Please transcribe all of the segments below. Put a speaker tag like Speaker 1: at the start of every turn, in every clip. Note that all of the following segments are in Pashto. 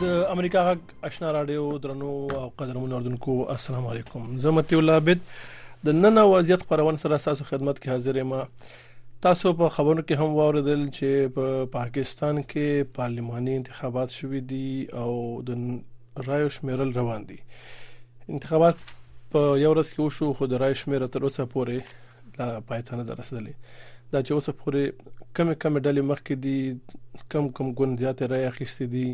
Speaker 1: د امریکا غږ آشنا رادیو درنو او قدرمنو اردوونکو السلام علیکم زه متي الله عبد د نن وضعیت خبرونه سره تاسو خدمت کې حاضر یم تاسو په خبرو کې هم واوریدل چې په پا پاکستان کې پارلماني انتخابات شوې دي او د رایو شمیرل روان دي انتخابات په یو ورځ کې وشو خو د رایو شمیر تر اوسه پورې لا پای ته نه ده رسېدلې دا چې اوس پورې کم کم ډلې مخکې دي کم کم ګوند زیاتې رای اخیستې دي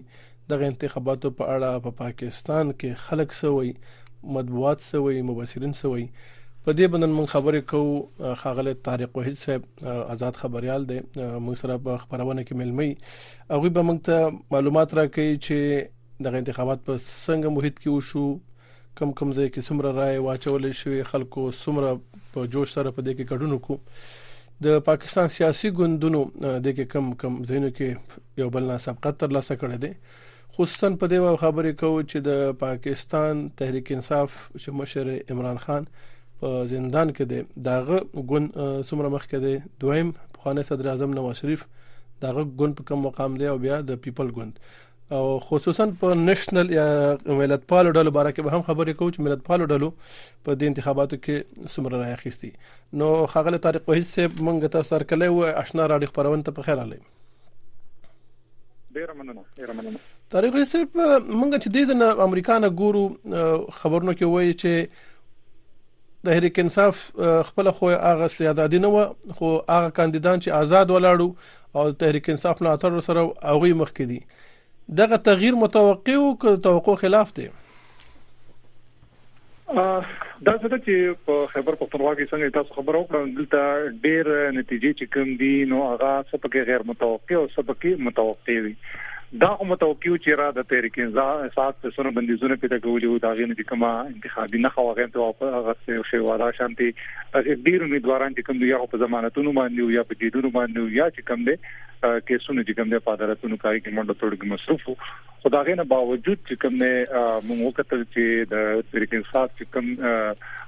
Speaker 1: دغه انتخاباتو په اړه په پا پاکستان کې خلک سوي مطبوعات سوي مبصرین سوي په دې باندې موږ خبرې کوو خاغله طارق وحید صاحب آزاد خبريال دی موږ سره په خبرونه کې ملمي هغه به موږ ته معلومات راکړي چې دغه انتخابات په څنګه محیط کې وشو کم کم ځای کې څومره رائے واچول شوې خلکو څومره په جوش سره په دې کې کډونو کو د پاکستان سیاسي ګوندونو د کې کم کم زینو کې یو بل نه سبقت تر لاسه کړی دی خصوصا په دې وخت خبرې کوو چې د پاکستان تحریک انصاف چې مشر عمران خان په زندان کې دی داغه ګوند څومره مخ کې دی دویم پخوانی صدر اعظم نواز شریف داغه ګوند په کم مقام دی او بیا د پیپل ګوند او خصوصا په نېشنل یا ملت پالو ډلو باره کې به هم خبرې کوو چې ملت پالو ډلو په دې انتخاباتو کې څومره راي اخیستي نو خغل طارق وحید صاحب مونږ تاسو سره کله و آشنا راډیو خبرونه ته په خیر علي
Speaker 2: ډیر مننه ډیر مننه
Speaker 1: طارق وحید صاحب مونږ چې د امریکا نه ګورو خبرونه کې وایي چې د هریک انصاف خپل خو هغه سیادادی نه و خو هغه کاندیدان چې آزاد ولاړو او تحریک انصاف نه اتر سره اوغي مخ کې دي دغه تغییر متوقع او که توقع خلاف دی
Speaker 2: دا څه چې په خبر پښتونخوا کې څنګه تاسو خبر او کړم دلته ډېر نتیجې چې کوم دي نو هغه څه پکې غیر متوقع او څه پکې متوقع وي دا هم متوقع چې را د تحریک انصاف په سره بندیزونه پیدا کولې او دا غي نه کومه انتخابي نه خو هغه ته واپس غسه شي والا شانتي تاسو ډیر امیدواران چې کوم دی یا په ضمانتونو باندې یا په جیدونو باندې یا چې کوم دی کیسونه چې کوم دی په عدالتونو کاری کې منډه تړل کې مصروف خدای نه باوجود چې کوم دی موږ وکړل چې د تحریک انصاف چې کوم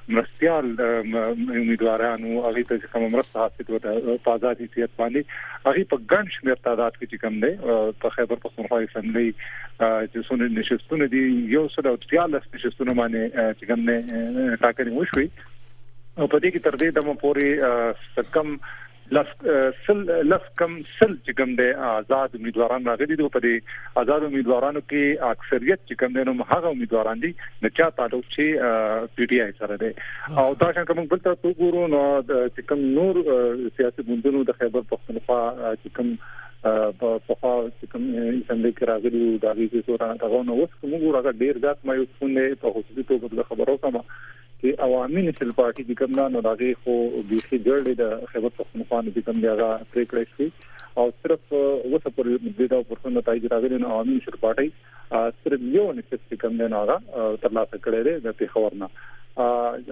Speaker 2: مرستيال امیدوارانو هغه ته کوم مرسته حاصل وته په آزادي سیاست باندې هغه په ګڼ شمېر تعداد کې چې کوم دی په خیبر پښتونخوا اسمبلی چې څونه نشستونه دي یو سره او 13 نشستونه باندې چې کوم نه ټاکنې وشوي او په دې کې تر دې دمه پورې کم لس سل لس کم سل چې کوم دی آزاد امیدواران راغلي دي په دې آزاد امیدوارانو کې اکثریت چې کوم دی نو هغه امیدواران دي چې چا تعلق چې پی ټی آی سره دی او دا څنګه کوم بل ته وګورو نو چې کوم نور سیاسي ګوندونو د خیبر پښتونخوا چې کوم په پخوا چې کوم اسمبلی کې راغلي او دا غوښتنه دغه نو اوس کوم ګورغه ډیر ځات مې وسونه په خصوصي توګه خبرو کوم چې عوامي نسل پارټي چې کوم نه نو دغه خو بیخي ګړډې د خیبر پښتونخوا نه چې کوم دی هغه پریکړې شوې او صرف وسه پر دې دا پرسن د تایید راغلی نو عوامي نسل پارټي صرف یو نسل چې کوم دی نو هغه تر لاسه کړی دی د پیښور نه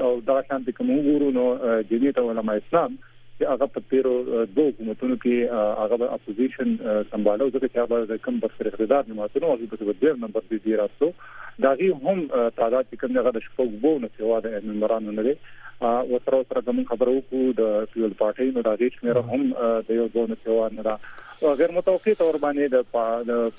Speaker 2: او دا شانتي کوم ګورو نو جمعیت علماء اسلام چې هغه په تیرو دوه حکومتونو کې هغه د اپوزیشن سمبالو ځکه چې هغه د کم بسر اقتدار جماعتونو هغه په ډیر نمبر دی دی راستو دا غي هم تعداد چې کوم هغه د شپږ بو نه سوا د ممبرانو نه دی او سره سره کوم خبرو کو د پیول پارټي نو دا غي شمیره هم د یو دوه نه سوا نه دا غیر متوقع تور باندې د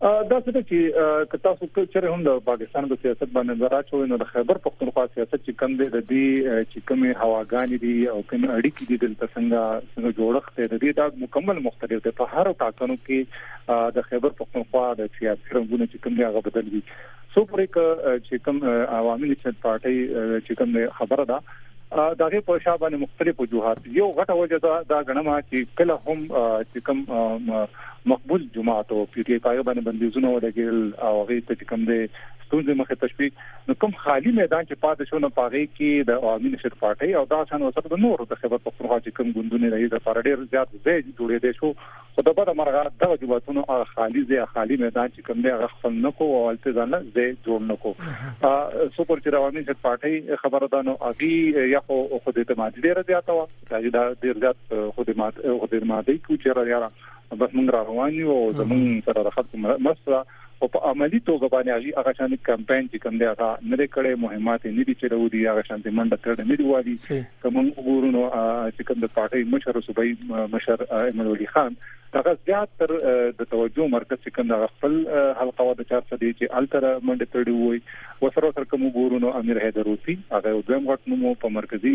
Speaker 2: دا څه ده چې که تاسو ته چیرې هم
Speaker 1: د
Speaker 2: پاکستان په سیاست باندې نظر اچوئ نو د خیبر پښتونخوا سیاست چې کم دی د دې چې کومه هواګانې دي او کوم اړیکې دي دلته څنګه څنګه جوړښت دی د دې دا مکمل مختلف دی په هر ټاکنو کې د خیبر پښتونخوا د سیاسي رنګونه چې کوم دی هغه بدل دي څو پرې ک چې کوم عوامي نشنل پارټي چې کوم خبره ده دغه په شا باندې مختلف وجوهات یو غټه وجه دا دا غنما چې کله هم چې کوم مقبول جماعت او پی ټی پای باندې بندیزونه ولګیل او هغه ته کوم دي ستونزې مخه تشویق نو کوم خالی میدان چې پاتې شو نه پاره کې د عوامي نشر پارټي او دا شان وسره د نورو د خبرت پښتونخوا چې کوم ګوندونه لري د پاره ډیر زیات ځای جوړې دي شو خو د بده مرغه دغه جوماتونو هغه خالي ځای خالي میدان چې کوم دی هغه خپل نه کو او الته ځان له ځای جوړ نه کو سو پر چې رواني چې پارټي خبره ده نو اغي یا خو خو د اعتماد ډیره زیاته و هغه دا ډیر زیات خو د ماده خو د ماده کو چې را بس موږ روان یو او زموږ سره د خلکو مسره او په عملی توګه باندې هغه شان کمپاین چې کوم دی هغه نه لري کړي مهمات نه دي چلو دي هغه شان د منډه تر نه دی وادي کوم وګورونو چې کوم د پارټي مشر صوبایي مشر احمد ولي خان هغه زیات تر د توجه مرکز چې کوم د خپل حلقه و د چار سدي چې التر منډه تر دی وای وسره سره کوم ګورو نو امیر حیدر اوسی هغه یو دیم غټ نومو په مرکزی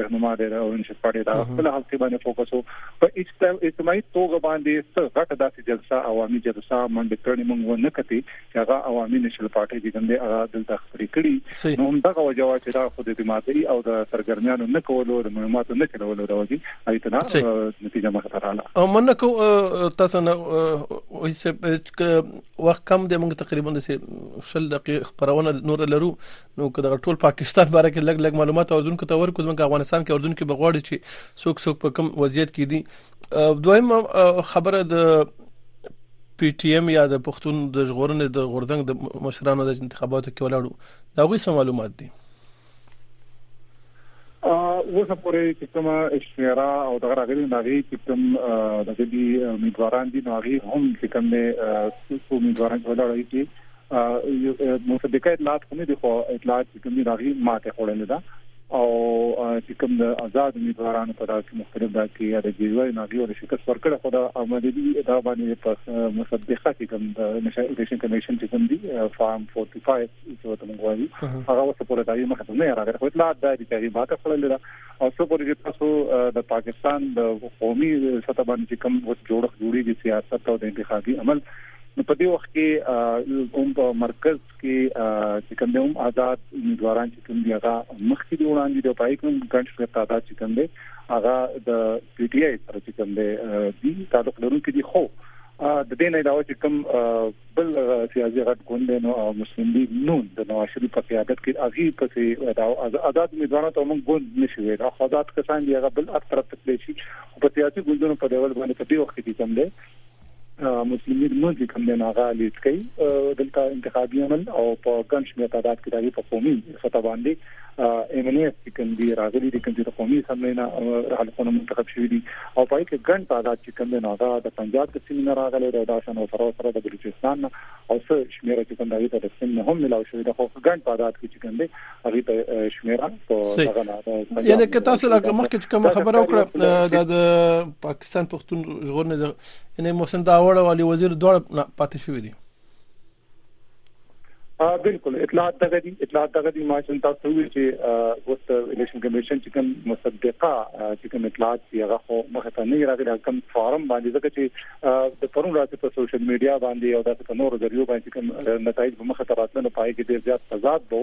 Speaker 2: رهنما دی او ان شاء الله دا خپل حق باندې فوکس وو په اجتماعي توګه باندې څه غټه داسې جلسه عوامي جلسه منډه کړې موږ و نه کتی چې هغه عوامي نشل پارټي چې ګنده هغه دلته خبرې کړي نو هم دغه وجوه چې دا خو د دماغي او د سرګرمیانو نه کولو د مهماتو نه کولو راوځي ایت نه نتیجه مخ ته رااله
Speaker 1: او منکو تاسو نه وخت کم دی موږ تقریبا د شل دقیقې خبرونه نور لرو نو که د ټول پاکستان باره کې لګ لګ معلومات اوردونکو ته ورکو موږ افغانستان کې اوردونکو بغواړي چې څوک څوک په کوم وضعیت کې دي دویم خبره د پی ټی ایم یا د پښتون د ژغورنې د غورځنګ د مشرانو د انتخاباتو کې ولاړو دا غوي سم معلومات دي
Speaker 2: اوسه پورې چې کوم اشترا او دغه راغلي ناغي چې کوم د دې امیدواران دي ناغي هم چې کوم نه څو امیدواران ولاړی چې مصدقه اطلاعات خو نه دي خو اطلاعات چې کوم ناغي ماته خوړل ده او چې کوم د آزاد امیدوارانو په داسې مختلف دا کې یا د جیوای ناغي او شکست ورکړه خو دا عملي دي دا باندې په مصدقه کې کوم د نشایې کمیشن چې کوم دي فارم 45 څه ته موږ وایو هغه وسه پورې دایي مخه ته نه راغلی خو اطلاعات دایي چې هغه ماته خپل لري او څو پورې چې تاسو د پاکستان د قومي سطح باندې کوم وس جوړخ جوړي د سیاست او د انتخابي عمل نو په دې وخت کې کوم په مرکز کې چې کوم هم آزاد امیدواران چې کوم دی هغه مخکې دی وړاندې دی پای کوم ګڼ شمېر تعداد چې کوم دی هغه د پی ټی آی سره چې کوم دی دی تعلق لرونکي دي خو د دې نه علاوه چې کوم بل سیاسي غټ ګوند نو مسلم لیګ نون د نواز شریف په قیادت کې اغي پسې دا آزاد امیدوارانو ته موږ ګوند نشي ویل خو آزاد کسان دی هغه بل اکثر په تلې شي په سیاسي ګوندونو په ډول باندې په دې وخت کې کوم دی مسلم لیګ نون چې کوم دی هغه لیټ کوي دلته انتخابي عمل او په ګڼ شمېر تعداد کې دغه په قومي سطح باندې ایم ان ایس چې کوم دی راغلي دي کوم چې د قومي اسمبلی نه حلقونه منتخب شوی دي او پای کې ګڼ تعداد چې کوم نه دا د پنجاب د سیمې نه راغلي دا د شان او سره سره د بلوچستان او څه شمیره چې کوم دا د سیمې هم ملاو شوی د خو ګڼ تعداد کې چې کوم دی هغه ته شمیره په هغه
Speaker 1: نه یعنی که تاسو لکه مخکې کوم خبره وکړه د پاکستان پښتون ژغورنې یعنی محسن داوړ او علي وزیر دوه پاتې شوی دي
Speaker 2: ا بالکل اطلاعات دغه دي اطلاعات دغه دي ماشن تاسو وی چې وست الیکشن کمیشن چې کوم مصدقه چې کوم اطلاعات دی هغه خو مخه ته نه راغلی کوم فارم باندې ځکه چې د پرون راته په سوشل میډیا باندې او د نورو ذریعو باندې کوم نتایج په مخه ته راتلنه پای کې ډیر زیات تضاد وو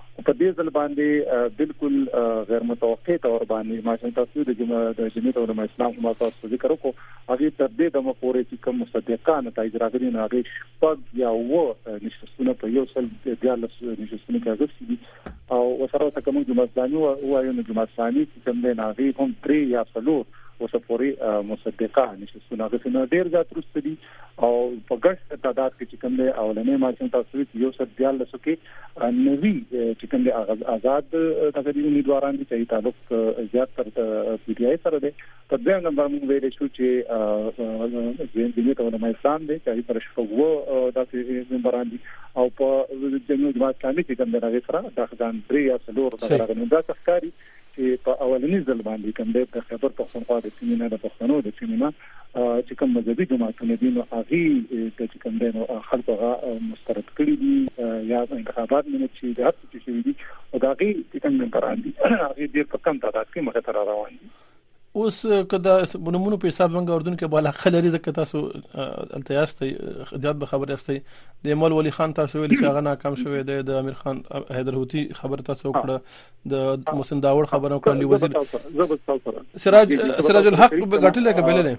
Speaker 2: په دې ځل باندې بالکل غیر متوقع تور باندې ما چې تاسو د جمعیت علماء اسلام هم تاسو ذکر وکړو هغه تر دې د مخورې چې کوم مصدقان ته اجرابري نه غي شپږ یا و نشستونه په یو سل بیا لس نشستونه کې اغستې دي او وسره ته کوم جمعه ثاني او یو جمعه ثاني چې کوم دی نه غي هم درې یا څلور وسپوري مصدقه نشستونه اغستې نه ډیر زیات رسېدي او په ګټ تعداد کې چې کوم دی اولنې ماشوم تاسو ته یو سر دیال لسو کې نوی چې کوم دی آزاد دغه دی امیدواران دي چې تعلق زیات تر پی ټی آی سره دی په دې نمبر موږ ویل شو چې زین دي ته علماء اسلام دی چې پر شپږو داسې ممبران دي او په جمهوریت اسلامي کې کوم دی هغه سره د ځان درې یا څلور دغه غنډه ښکاری چې په اولنی ځل باندې کوم دی د خبر په خونخوا د سیمې نه د پښتنو د سیمې نه چې کوم مذهبي جماعتونه دي نو هغه د چې کوم دی نو خلکو هغه مسترد کړی دي یا انتخابات نه چې د هڅې چې شوی دي او دا غي چې کوم نمبران دي هغه ډیر په کم تعداد کې مخه تر روان دي
Speaker 1: اوس که دا نمونه په حساب منګه اردن کې بالا خلری زکه تاسو التیاست زیات به خبر یاست د مول ولی خان تاسو ویل چې هغه ناکام شوی دی د امیر خان حیدر هوتی خبر تاسو کړه د محسن داوړ خبرو کړه لی وزیر سراج سراج الحق غټل کبل نه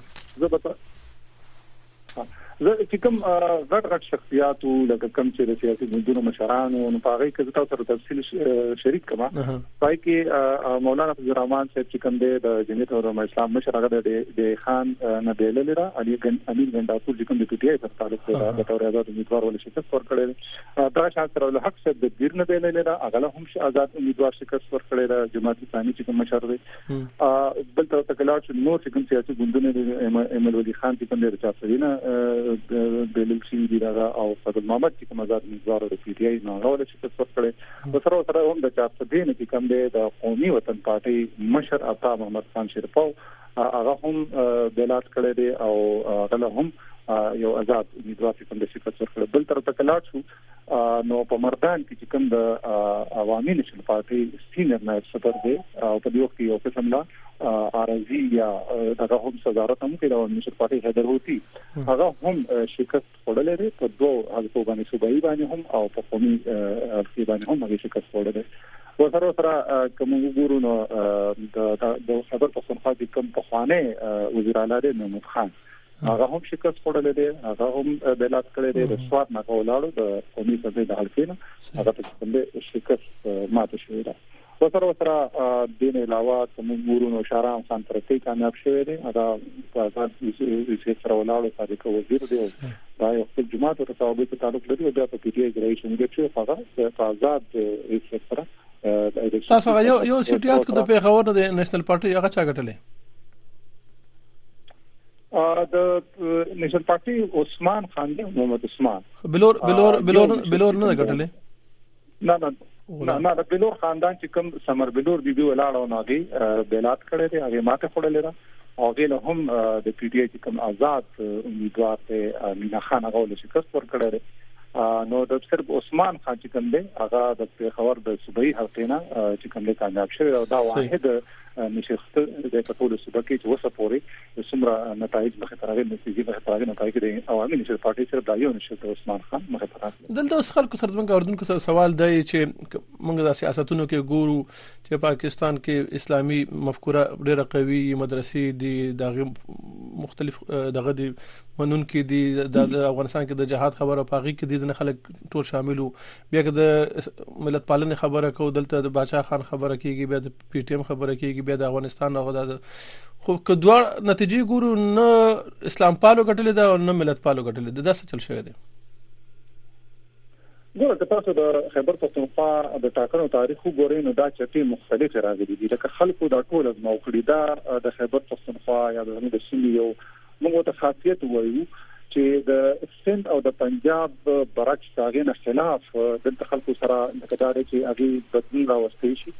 Speaker 2: زه چې کوم غټ غټ شخصیات وو لکه کوم چې د سیاسي ګوندونو مشران وو نو په هغه کې تاسو سره تفصیل شریک کما پای کې مولانا فضل الرحمن صاحب چې کوم دی د جمعیت علماء اسلام مشر هغه د خان نه بیل لري علي ګن امیر ګنداپور چې کوم د پی ټی آی سره تعلق لري د تور آزاد امیدوار ولې شکست ورکړل دا شان سره له حق صاحب د دیر نه بیل لري هغه هم آزاد امیدوار شکست ورکړل جماعت ثاني چې کوم مشر دی ا بل تر څنګه لاړ چې نور چې کوم سیاسي ګوندونه دي احمد ولی خان چې کوم لري تاسو وینا بلل شي دی راغه او فضل محمد چې کوم آزاد نظر او پی ټی آی نه غوړل چې تاسو کړي او سره سره هم د چا په دین کې کوم دی د قومي وطن پارټي مشر عطا محمد خان شرپاو هغه هم بلات کړی دی او غله هم یو آزاد امیدوار چې کوم د شي په څور کړ بل تر څنګه لاړ شو نو په مردان کې چې کوم د عوامي نشل پارټي سینر نائب صدر دی او په دې وخت کې یو قسم لا ارزي یا دغه هم صدارت هم کوي د عوامي نشل پارټي حیدر هوتی هغه هم شکست خوړلې دی په دوه حلقو باندې صوبایي باندې هم او په قومي حلقې باندې هم هغه شکست خوړلې دی و سره سره کوم وګورو نو د خبر په خونخوا کې کوم په خوانه وزیر اعلی محمود خان هغه هم شکست خوړلې دی هغه هم د لاس کړې دی د سواد نه کولاړو د قومي سمې د حلقین هغه ته څنګه شکست ماته شوې ده وسره وسره دین علاوه کوم ګورونو شارام خان ترکی کامیاب شوی دی هغه په آزاد یوسف سره ولاړو صادق وزیر دی دا یو خپل جماعت او تطابق په تعلق لري او دا په پی ټی آی ګرای څنګه چې هغه په آزاد یوسف سره
Speaker 1: تاسو یو یو سټیات کو د پیښور د نېشنل پارټي هغه چا ګټلې
Speaker 2: د نشن پارټي عثمان خان دی محمد عثمان
Speaker 1: بلور بلور بلور بلور نه غټلې
Speaker 2: نه نه نه نه د بلور خاندان چې کوم سمر بلور دی دی ولاړ او ناغي بیلات کړی دی هغه ماته خړلې را او غیل هم د پی ډی چې کوم آزاد امیدوار ته مینا خان هغه له شکست ور کړی نو د صرف عثمان خان چې کوم دی هغه د پیښور د صوبایي حلقې نه چې کوم دی کامیاب شوی او دا واحد نشر خپل د په ټولو صوبه کې چې وسه پوري څومره نتایج مخه ترغه نتیجې مخه ترغه نتایج د عوامي نشر پارټي سره دا یو نشر د عثمان خان مخه ترغه
Speaker 1: دلته اوس خلکو سره زمونږ اردوونکو سره سوال دی چې موږ د سیاستونو کې ګورو چې پاکستان کې اسلامي مفکوره ډیره قوي مدرسې دي دغه مختلف دغه دي منون کې دي د افغانستان کې د جهاد خبره پاغي کې دي ځنه خلک ټول شاملو بیا که د ملت پالنې خبره کو دلته د باچا خان خبره کیږي بیا د پی ټی ایم خبره کیږي بیا د افغانستان هغه د خو که دوه نتیجې ګورو نه اسلام پالو ګټلې ده او نه ملت پالو ګټلې ده دا څه چل شوی دی
Speaker 2: ګوره که تاسو د خیبر پښتونخوا د ټاکنو تاریخ وګورئ نو دا چټي مختلفه راغلي دي لکه خلکو دا ټول ازمو کړی دا د خیبر پښتونخوا یا د سیمې یو موږ ورته خاصیت وایو چې د سند او د پنجاب برعکس هغه نه خلاف د خلکو سره د کډاړې چې هغه بدلون راوستي شي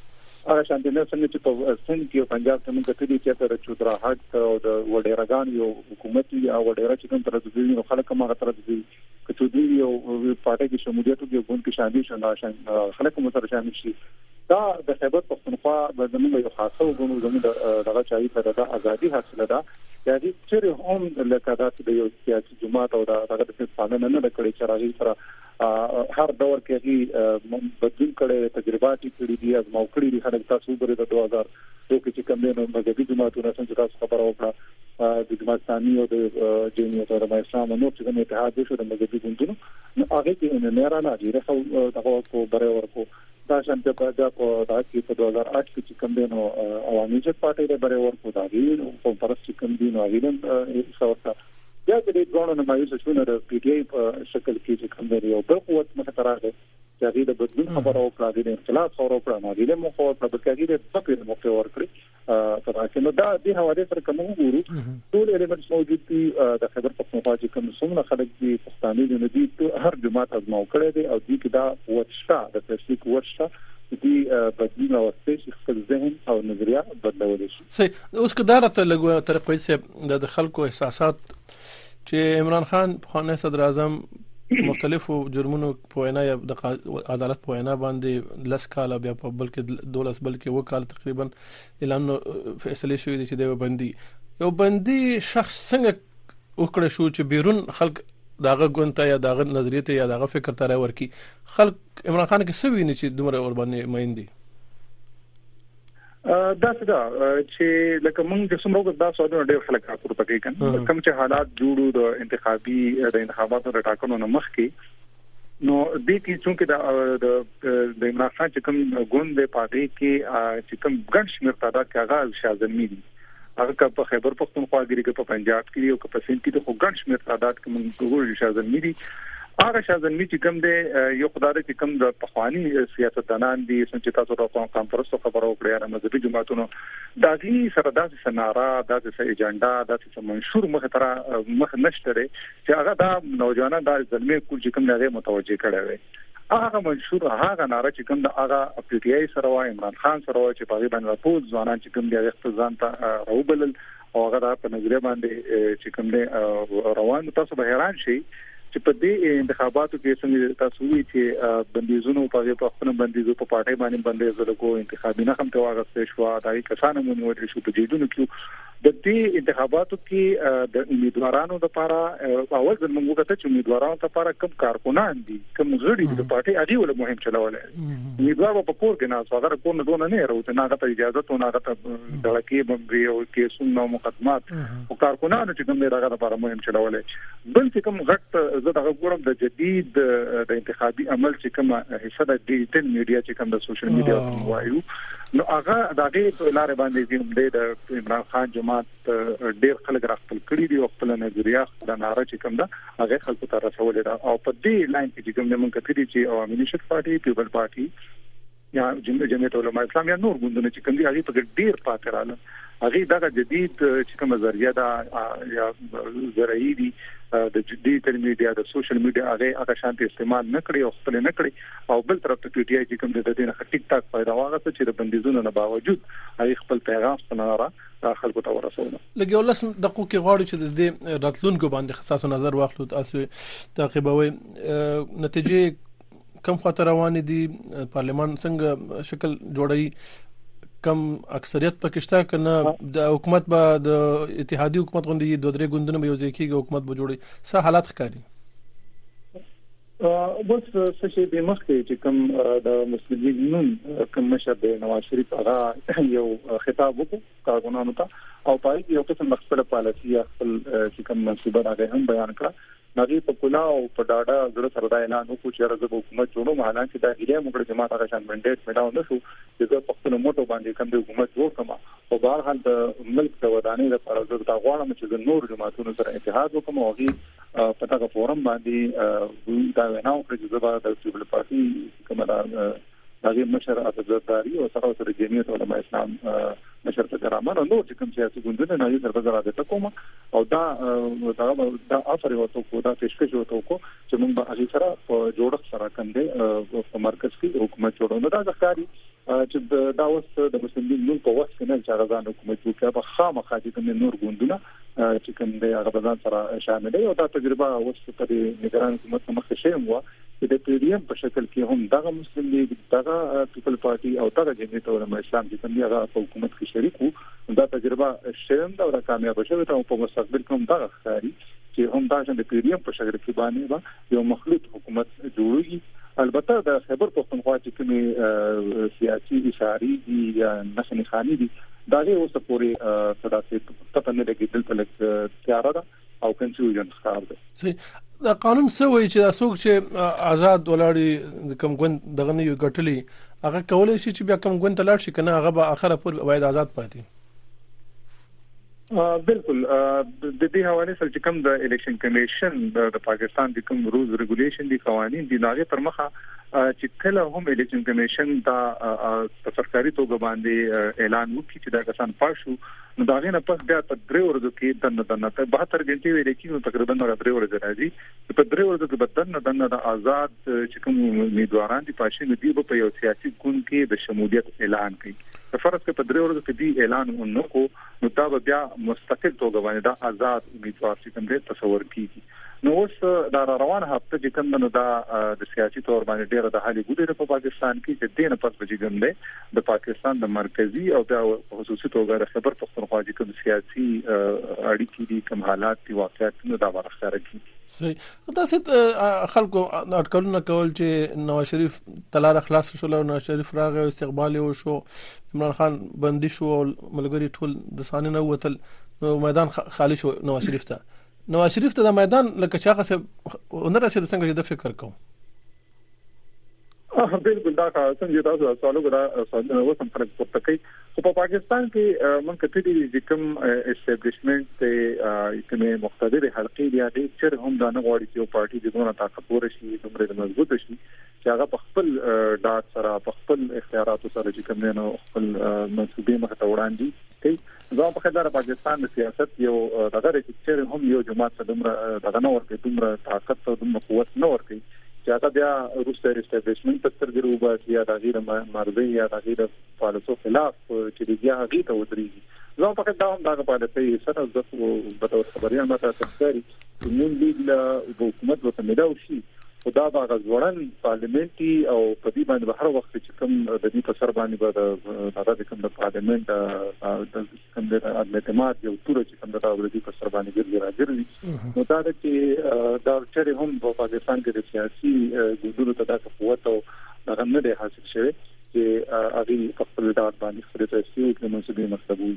Speaker 2: هغه شان د نسل چې په سند کې او پنجاب کې موږ کتلی چې تر چودراهټ او د وډیرګان یو حکومت یا وډیرا چې کوم تر دې نو خلک ما تر دې که څه دوی یو پارټي کې شمولیت وکړي او ګوند کې شامل شي نه شي خلک مو سره شامل شي دا د خیبر پښتونخوا د زموږ یو خاصه وګونو زموږ دغه چاري سره د ازادي حاصله ده دا دي چې هم لکه دا چې د یو سیاسي جماعت او دغه د څپانه نه نه کړی چې راغی سره هر دور کې هی بدلون کړي تجربه کړې دي ازمو کړې دي خلک تاسو ګورئ د 2000 څوک چې کوم دین او مذهبي جماعتونه څنګه چې تاسو خبره وکړه د جماعت ثاني او د جمعیت او د اسلام نو چې کوم اتحاد شو د مذهبي ګوندونو نو هغه کې ان نه را نه ډیره خو دغه کو بره ورکو دا شان ته په دا په دا کې په 2008 کې چې کوم دین او عوامي جماعت پارټي د بره ورکو دا دی په پرست چې کوم دین او غیرن څورته دا د دې ګونو نمایش شونه د پی ډی آی په شکل کې چې کوم دی یو بل قوت مخ ته راغی چې هغه د بدلون خبره او کړه د انقلاب خبره او کړه نه دي مو خو په بکاګي د څپې د موقع ورکړي تر هغه نو دا د حواله سره کوم وګورو ټول الیمنټس موجود دي د خبر په خپل چې کوم څومره خلک دي پښتانه دي ندي هر جماعت ازمو کړی دی او دې کې دا ورشته د تشریک ورشته دي بدلون او سپیس خپل ذهن او نظریه بدلول شي
Speaker 1: سي اوس که دا راته لګو تر کوي چې د خلکو احساسات چې عمران خان پخوانی صدر اعظم مختلفو جرمونو په وینا یا د عدالت په وینا باندې لس کال بیا په بلکې دولس بلکې وکال تقریبا اعلان فیصله شوې دي چې د بندي یو بندي شخص څنګه وکړ شو چې بیرون خلک داغه ګونته یا داغه نظریت یا داغه فکر تر ورکی خلک عمران خان کې سوي نه چې دومره ور باندې مین دي
Speaker 2: دا څه دا چې لکه موږ د سمرو دا سوالونه ډېر خلک راپورته کوي کوم چې حالات جوړو د انتخابي د انتخاباتو د ټاکنو نه مخکې نو د کې چې د د عمران خان چې کوم ګوند په دې کې چې کوم ګڼ شمېر تعداد کې هغه شازمي دي هغه که په خیبر پښتونخوا کې کې په پنجاب کې او که په سند کې د خوګن شمیر تعداد کې موږ ګورو شازن مری هغه شازن می چې کوم دی یو خدای چې کوم د پخوانی سیاست دانان دي چې تاسو د قوم قام پرستو خبرو کړې را مذهبي جماعتونو دا دي سره داسې سنارا داسې ایجنډا داسې منشور مخ تر مخ نشته چې هغه دا نوجوانان د ځلمې کول چې کوم لغه متوجه کړي هغه منشور هغه ناره چې کوم د هغه پی ټی آی سره وای عمران خان سره وای چې په غیبن راپور ځوانان چې کوم دی وخت ځان ته راوبلل او هغه په نظریه باندې چې کوم دی روان تاسو به حیران شئ چې په دې انتخاباتو کې څنګه تاسو وی چې بندیزونو په هغه په خپل بندیزو په پارټي باندې بندیز لګو انتخابي نه هم تواغستې شو دا یې کسانو مونږ ورته شو په جیدونو کې د دې انتخاباتو کې د امیدوارانو لپاره اول ځل موږ وکړه چې امیدوارانو لپاره کم کارکونان دي کم غړي د پارټي هغه ول مهم چلولای امیدوار په کور کې نه صدر کور نه دونه نه راوته نه غته اجازه ته نه غته دلکی بمبي او کې سنو مقدمات او کارکونان چې کوم دغه لپاره مهم چلولای بل چې کوم غټ زه دغه ګورم د جدید د انتخابي عمل چې کومه حصہ د ډیجیټل میډیا چې کوم د سوشل میډیا وایو نو هغه د هغه په لار باندې چې هم د عمران خان جماعت ډیر خلک راخپل کړي دي او خپل نظریه خپل ناره چې کوم ده هغه خلکو ته رسولې ده او په دې لاین کې کوم موږ کتلی چې عوامي نشد پارټي پیپل پارټي یا جمعیت علماء اسلام یا نور ګوندونه چې کوم دي هغه په ډیر پاتې رااله هغه دغه جدید چې کوم ذریعہ دا یا ذرایع دي د جدي تر میډیا د سوشل میډیا هغه هغه شانتي استعمال نه کړي او خپل نه کړي او بل طرف ته پی ټی آی چې کوم د دې نه ټیک ټاک فائدہ واغسته چې د بندیزونو نه باوجود هغه خپل پیغام سناره خلکو ته ورسوله
Speaker 1: لږ یو لس دقیقو کې غواړو چې د دې راتلونکو باندې خاصه نظر واخلو تاسو تعقیبوي نتیجې کم خاطر روان دي پارلمان څنګه شکل جوړي کم اکثریت پکشته کنه د حکومت به د اتحادي حکومت غوندي دوه درې ګوندونه به یو ځای کېږي حکومت به جوړي څه حالات ښکاري
Speaker 2: بس څه شي به مخکې چې کوم د مسلم لیګ نون کوم مشر دی نواز شریف هغه یو خطاب وکړ کارګونانو ته او پای کې یو قسم خپل پالیسی خپل چې کوم منصوبه راغی هم بیان کړه نغې په کلا او په ډاډه زړه سره دا اعلان وکړ چې راځو به حکومت جوړو مهالان چې دا هیله موږ چې ما هغه شان منډیټ ملاو نه شو چې زه په خپل موټو باندې کوم د حکومت جوړ کما خو به هر حال د ملک د ودانۍ لپاره زه دا غواړم چې د نور جماعتونو سره اتحاد وکم او هغه په دغه فورم باندې دا وینا وکړي چې زبر د پیپل پارټي کومه دا هغه مشر عبدالزداري او سره سره جمعیت علماء اسلام مشر ته درامه نو چې کوم سیاسي ګوندونه نه یې سره زرا ده کوم او دا دا دا افر یو څوک دا پیشکش یو څوک چې موږ به هغه سره په جوړښت سره کندې په مرکز کې حکومت جوړونه دا ځکاري چې دا اوس د مسلمانین نور په وخت کې نه چې هغه ځان حکومت وکړي په خامخا چې کوم نور ګوندونه چې کوم دی هغه ځان سره شامل دی او دا تجربه اوس په دې نگران حکومت مخه شي مو چې د پی ډی ایم په شکل کې هم دغه مسلم لیګ دغه پیپل پارټي او دغه جمعیت علماء اسلام چې کوم دی هغه په حکومت کې شریک وو دا تجربه شرم دا او کامیاب شوه ته په مستقبل کې هم دغه ښکاری چې هم دا چې د پی ډی ایم په شکل کې باندې یو مخلوط حکومت جوړوي البته د خیبر پښتونخوا چې کومي سیاسي اشاري دي یا نشنې خاني دي دا له اوسه پورې صدا ته پته نه لګي دلته لګ تیار ده او کنفیوژن ښکار ده
Speaker 1: چې دا قانون څه وایي چې دا څوک چې آزاد ولاړی کوم ګوند دغه نه یو ګټلی هغه کولای شي چې بیا کوم ګوند ته لاړ شي کنه هغه به اخره پورې باید آزاد پاتې
Speaker 2: بالکل د دې حواله سره چې کوم د الیکشن کمیشن د پاکستان د کوم روز ریګولیشن دي قوانين دي ناغه پر مخه چې کله هم الیکشن کمیشن دا په سرکاري توګه باندې اعلان وکړي چې دا کسان پاشو نو دا غینه پس بیا په درې ورځو کې د نه د نه په 72 غنټې ویل کېږي تقریبا درې ورځې راځي په درې ورځو کې به دنه دنه د آزاد چې کوم امیدواران دي پاشي نو دی په یو سیاسي ګوند کې د شمولیت اعلان کوي د فرض کې په درې ورځو کې دی اعلان ونکو نو دا به بیا مستقل توګه باندې د آزاد امیدوار چې کوم دی تصور کیږي نو اوس دا روان هفته چې کوم نو دا د سیاسي تور باندې ډیره د حالي ګډه په پاکستان کې چې دینه پس بجې ګم دی د پاکستان د مرکزی او بیا په خصوصي توګه د خبر پښتونخوا چې کوم سیاسي اړیکې دي کوم حالات دي واقعیت نو دا ورخاره کیږي
Speaker 1: صحیح دا ست خلکو اټکلونه کول چې نواز شریف تلار خلاص شو او نواز شریف راغی او استقبال یې وشو عمران خان بندي شو او ملګری ټول د سانې نه وتل نو میدان خالی شو نواز شریف ته نواز شریف ته د میدان لکه چاغه سه ونرسه د څنګه د فکر کوم
Speaker 2: هغه بالکل دا څنګه تاسو دا سوالو غدا سوالونه وسم خلک پورته کوي خو په پاکستان کې مونږ کته دي چې کوم اسټابلیشمنت ته کومه مقتدر حلقې دی هغه چر هم دا نه غواړي چې یو پارټي د دونه طاقت ورشي دومره د مضبوط شي چې هغه په خپل ډاټ سره په خپل اختیاراتو سره چې کوم نه خپل منسوبې مخ ته وړاندې کوي زما په خیال دا د پاکستان د سیاست یو دغه دی چې چېرې هم یو جماعت ته دومره دغه نه ورکوي دومره طاقت او دومره قوت نه ورکوي چې هغه بیا روسي ریسټابلیشمنت ته سترګې وباسي یا د غیر مرزي یا د غیر پالیسو خلاف چې د بیا هغه ته ودرېږي زما په خیال دا هم دغه پالیسي سره د بتور خبري هم تاسو ښکاري نون لیګ له حکومت ورته ملاو شي خو دا به غزوړن پارلیمنت او په دې باندې به هر وخت چې کوم د دې په سر باندې به د هغه د کوم د پارلیمنت د کوم د اعتماد یو تور چې کوم د دې په سر باندې ګرځي راځي نو دا چې دا چیرې هم په پاکستان کې د سیاسي ګوندونو ته د قوت او هغه نه دی حاصل شوی چې هغه په خپل ډاټ باندې خپل تاسیس د منسوبې مطلب وي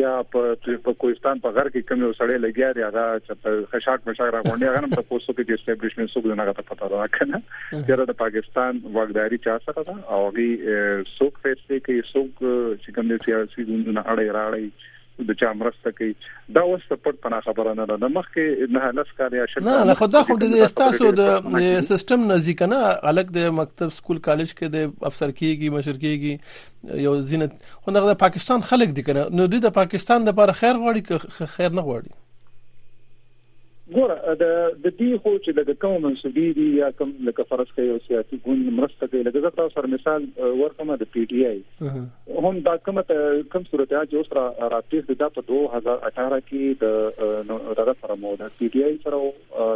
Speaker 2: یا په په کوهستان په غر کې کوم یو سړی لګیا دی هغه چې په خشاک مشاک راغونډي هغه هم تاسو ته کې اسټابلیشمنت څوک نه غته پته را کنه چې د پاکستان واګداري چا سره ده او غي څوک فیصله کوي څوک چې کوم سیاسي ګوندونه اړه راړي د چا مرسته کوي دا اوس په پټ پنا خبره نه ده مخکې نه لس کال یا
Speaker 1: شل نه نه خدا خو د استاسو د سیستم نزدیک نه الګ د مکتب سکول کالج کې د افسر کیږي مشر کیږي یو زینت خو دغه د پاکستان خلک دي کنه نو دوی د پاکستان د لپاره خیر غواړي که خیر نه غواړي
Speaker 2: ګوره د د دې خو چې د کوم منسوبي دي یا کوم لکه فرض کوي او سیاسي ګوند مرسته کوي لکه زه تاسو سره مثال ورکوم د پی ټی آی هم دا کوم ته کوم صورتحال چې اوس را راپیښ ده په 2018 کې د دغه سره مو د پی ټی آی سره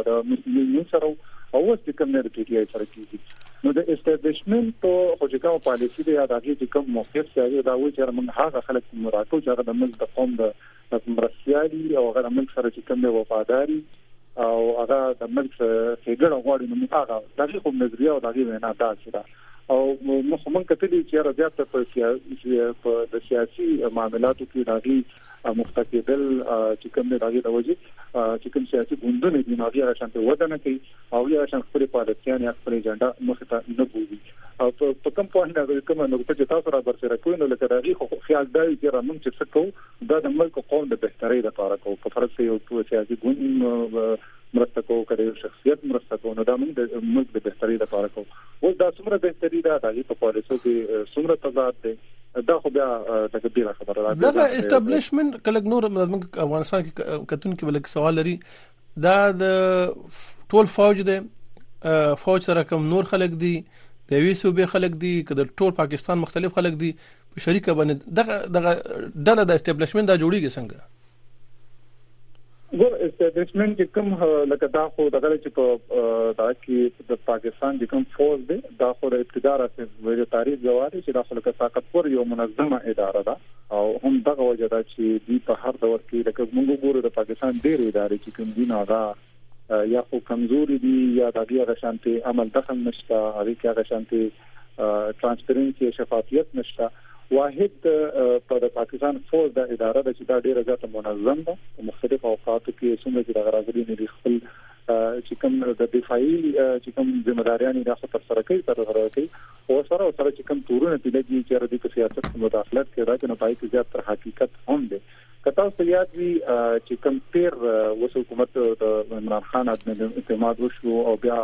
Speaker 2: د یونین سره او اوس د کوم نه د پی ټی آی سره کیږي نو د اسټابلیشمنت په خوځې کوم پالیسی دی دا چې کوم موقف سره دا وایي چې موږ هغه خلک مراکو چې هغه د موږ د قوم د مرسیالي او هغه د موږ سره چې کوم دی وفاداری او هغه د موږ څخه غواړي نو موږ هغه د دې کوم نظریه او د دې وینا دا چې دا او موږ هم کتلی چې را زیات په سیاسي په د سیاسي معاملاتو کې راغلي مخته کېدل چې کوم د هغې د وجې چې کوم سیاسي ګوندونه دي نو هغه هغه شانته وده نه کوي او هغه شان خپل پالیسيان یا خپل ایجنډا مخ ته نه بوزي او په کوم پوهه نه غوړي کومه نقطه چې تاسو را برسره کوئ نو لکه دا غي خو خیال دا وي چې را مونږ چې څه کوو دا د ملک قوم د بهتري لپاره کوو په فرض یو سیاسي ګوند مرسته کوو کړي یو شخصیت مرسته کوو نو دا موږ د ملک د بهتري لپاره کوو اوس دا څومره بهتري ده دا په پالیسو کې څومره تضاد دی دا خو بیا تک ډیره خبره ده
Speaker 1: دا اسټابلیشمنت کله نور موږ افغانستان کې کتون کې بلک سوال لري دا د ټول فوج دی فوج سره کوم نور خلک دي د یوې صوبې خلک دي که د ټول پاکستان مختلف خلک دي په شریکه باندې دغه دغه ډله د اسټابلیشمنت دا جوړیږي څنګه
Speaker 2: ګور اسټابلیشمنت چې کوم لکه دا خو دغه چې په دا کې د پاکستان د کوم فوج دی دا خو د ابتدار راځي ویل تاریخ جواري چې دا خو لکه طاقت پر یو منظمه اداره ده او هم دغه وجه ده چې دی په هر دور کې لکه موږ ګورو د پاکستان ډېر ادارې چې کوم دي نه دا یا خو کمزوري دي یا د هغه غشانتي عمل دخل نشته هغه کې غشانتي ترانسپیرنسي شفافیت نشته واحد په پاکستان فوج د اداره د چې دا ډیره زیاته منظم ده په مختلفو اوقاتو کې څومره چې د غراغلي نه خپل چې کوم د دفاعي چې کوم ذمہ داریان د خپل تر سره کوي تر سره کوي او سره سره چې کوم تورونه پیدا کیږي چې د سیاست په مداخلت کې راځي نه پای کې زیات تر حقیقت هم دي که تاسو یاد وي چې کوم تیر وس حکومت د عمران خان عدم اعتماد وشو او بیا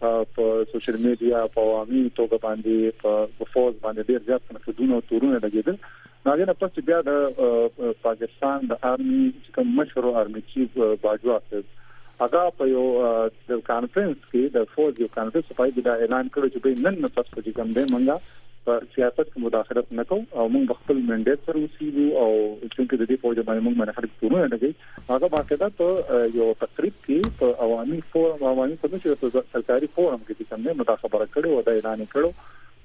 Speaker 2: په سوشل میډیا په عوامي توګه باندې په فوز باندې ډیر زیات تنقیدونه او تورونه لګیدل هغه نه پس بیا د پاکستان د آرمي کوم مشر آرمي چیف باجوا صاحب هغه په یو د کانفرنس کې د فوج یو کانفرنس په پای کې دا اعلان کړو چې به نن نه پس چې کوم دی منګه په سیاست کې مداخلت نکو او موږ خپل منډیټ سره وسیلو او چې د دې فوج باندې موږ باندې خلک تورونه لګي هغه باقاعده په یو تقریب کې په عوامي فورم عوامي په نشي په سرکاري فورم کې چې کوم دی مداخله کړو او دا اعلان کړو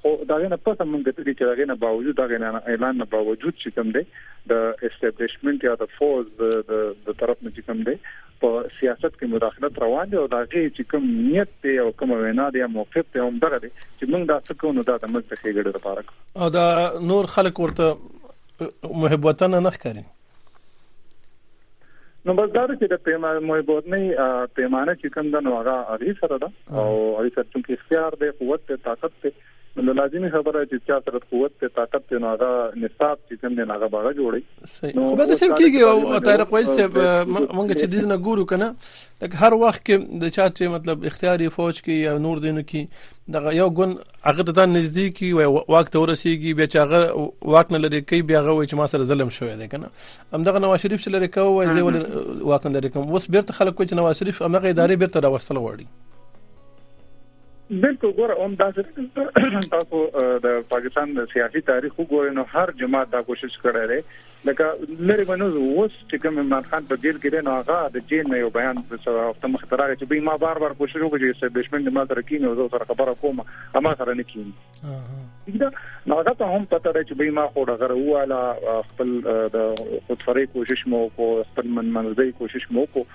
Speaker 2: خو دا غنه پس موږ د دې چې هغه نه باوجود دا غنه اعلان نه باوجود چې کوم دی د اسټابلیشمنت یا د فوز د طرف نه چې کوم دی په سیاست کې مداخلت روان دی او دا غي چې کوم نیت دی او کوم وینا دی موقف ته هم دغه دی چې موږ دا څه کوو نو دا د موږ د خېګړې لپاره کوو
Speaker 1: او دا نور خلک ورته محب وطن نه ښکاري
Speaker 2: نو بس دا چې د پیمانه محبوت نه پیمانه چې کوم د نو هغه اړي سره ده او اړي سره چې اختیار دی قوت ته طاقت ته نو لازمي خبره چې چا سره قوت ته طاقت ته نو هغه نصاب چې کوم دی هغه باغ جوړي
Speaker 1: نو به د سم کېږي او طاهر قویل صاحب مونږ چې دې نه ګورو کنه لکه هر وخت کې د چا چې مطلب اختیاري فوج کې یا نور دینو کې دغه یو ګون هغه ته نږدې کی وای وخت ورسیږي بیا چې هغه واک نه لري کوي بیا هغه چې ما سره ظلم شوی دی کنه هم دغه نواز شریف چې لري کوي وای زه ول واک نه لري کوم اوس بیرته خلک کوي چې نواز شریف هغه ادارې بیرته راوستل غواړي
Speaker 2: بالکل ګوره هم دا چې تاسو د پاکستان د سیاسي تاریخ وګورئ نو هر جماعت دا کوشش کړی دی لکه لری منو اوس چې کوم عمران خان په جیل کې دی نو هغه د جیل نه یو بیان د سره هفته مخ تراغه چې به ما بار بار کوشش وکړ چې سټیبلیشمنت د ما سره کینې او زه سره خبره کوم اما سره نه کینې نو هغه ته هم پته ده چې به ما خو دغه واله خپل د خودفرې کوشش مو کو خپل من منځي کوشش مو کو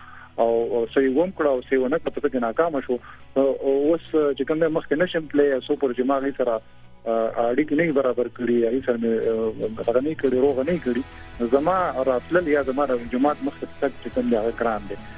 Speaker 2: او سې ووم کړه او سې ونه کړه چې ناکام شو اوس چې کوم مخکې نشم تلې سو پر جماعي سره اړیک نه برابر کړی اړیک سره مې هغه نه کړی روغ نه کړی زما راتلل یا زما د جماعت مخکې تک چې کوم دا کران دي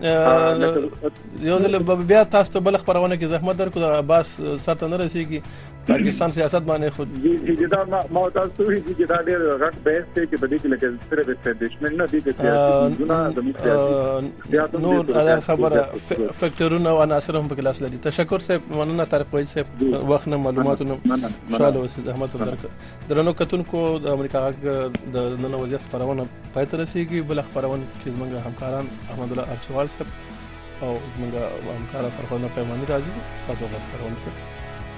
Speaker 1: یو ځل بیا تاسو ته بل خبرونه کې زحمت درکو دا باس سرته نه رسیږي پاکستان سیاست باندې خود
Speaker 2: جی جی دا ما تاسو وی چې دا ډېر غټ بحث دی چې په دې کې لکه سره د اسټابلیشمنت نه دي چې سیاست
Speaker 1: نور دا خبره فکټورونه او عناصر هم په کلاس لري تشکر صاحب مننه طارق وای صاحب وخت نه معلوماتونه ان شاء الله زحمت درکو درنو کتونکو د امریکا غږ د نن وضعیت خبرونه پای ته رسیدي بل خبرونه چې زموږ همکاران احمد الله ارچوال صاحب او زموږ همکار فرخانه پیمانه راځي تاسو غوښتل خبرونه کوي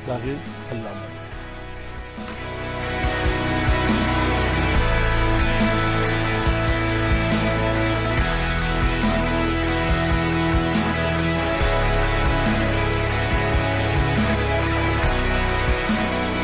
Speaker 1: دا غي الله مبارک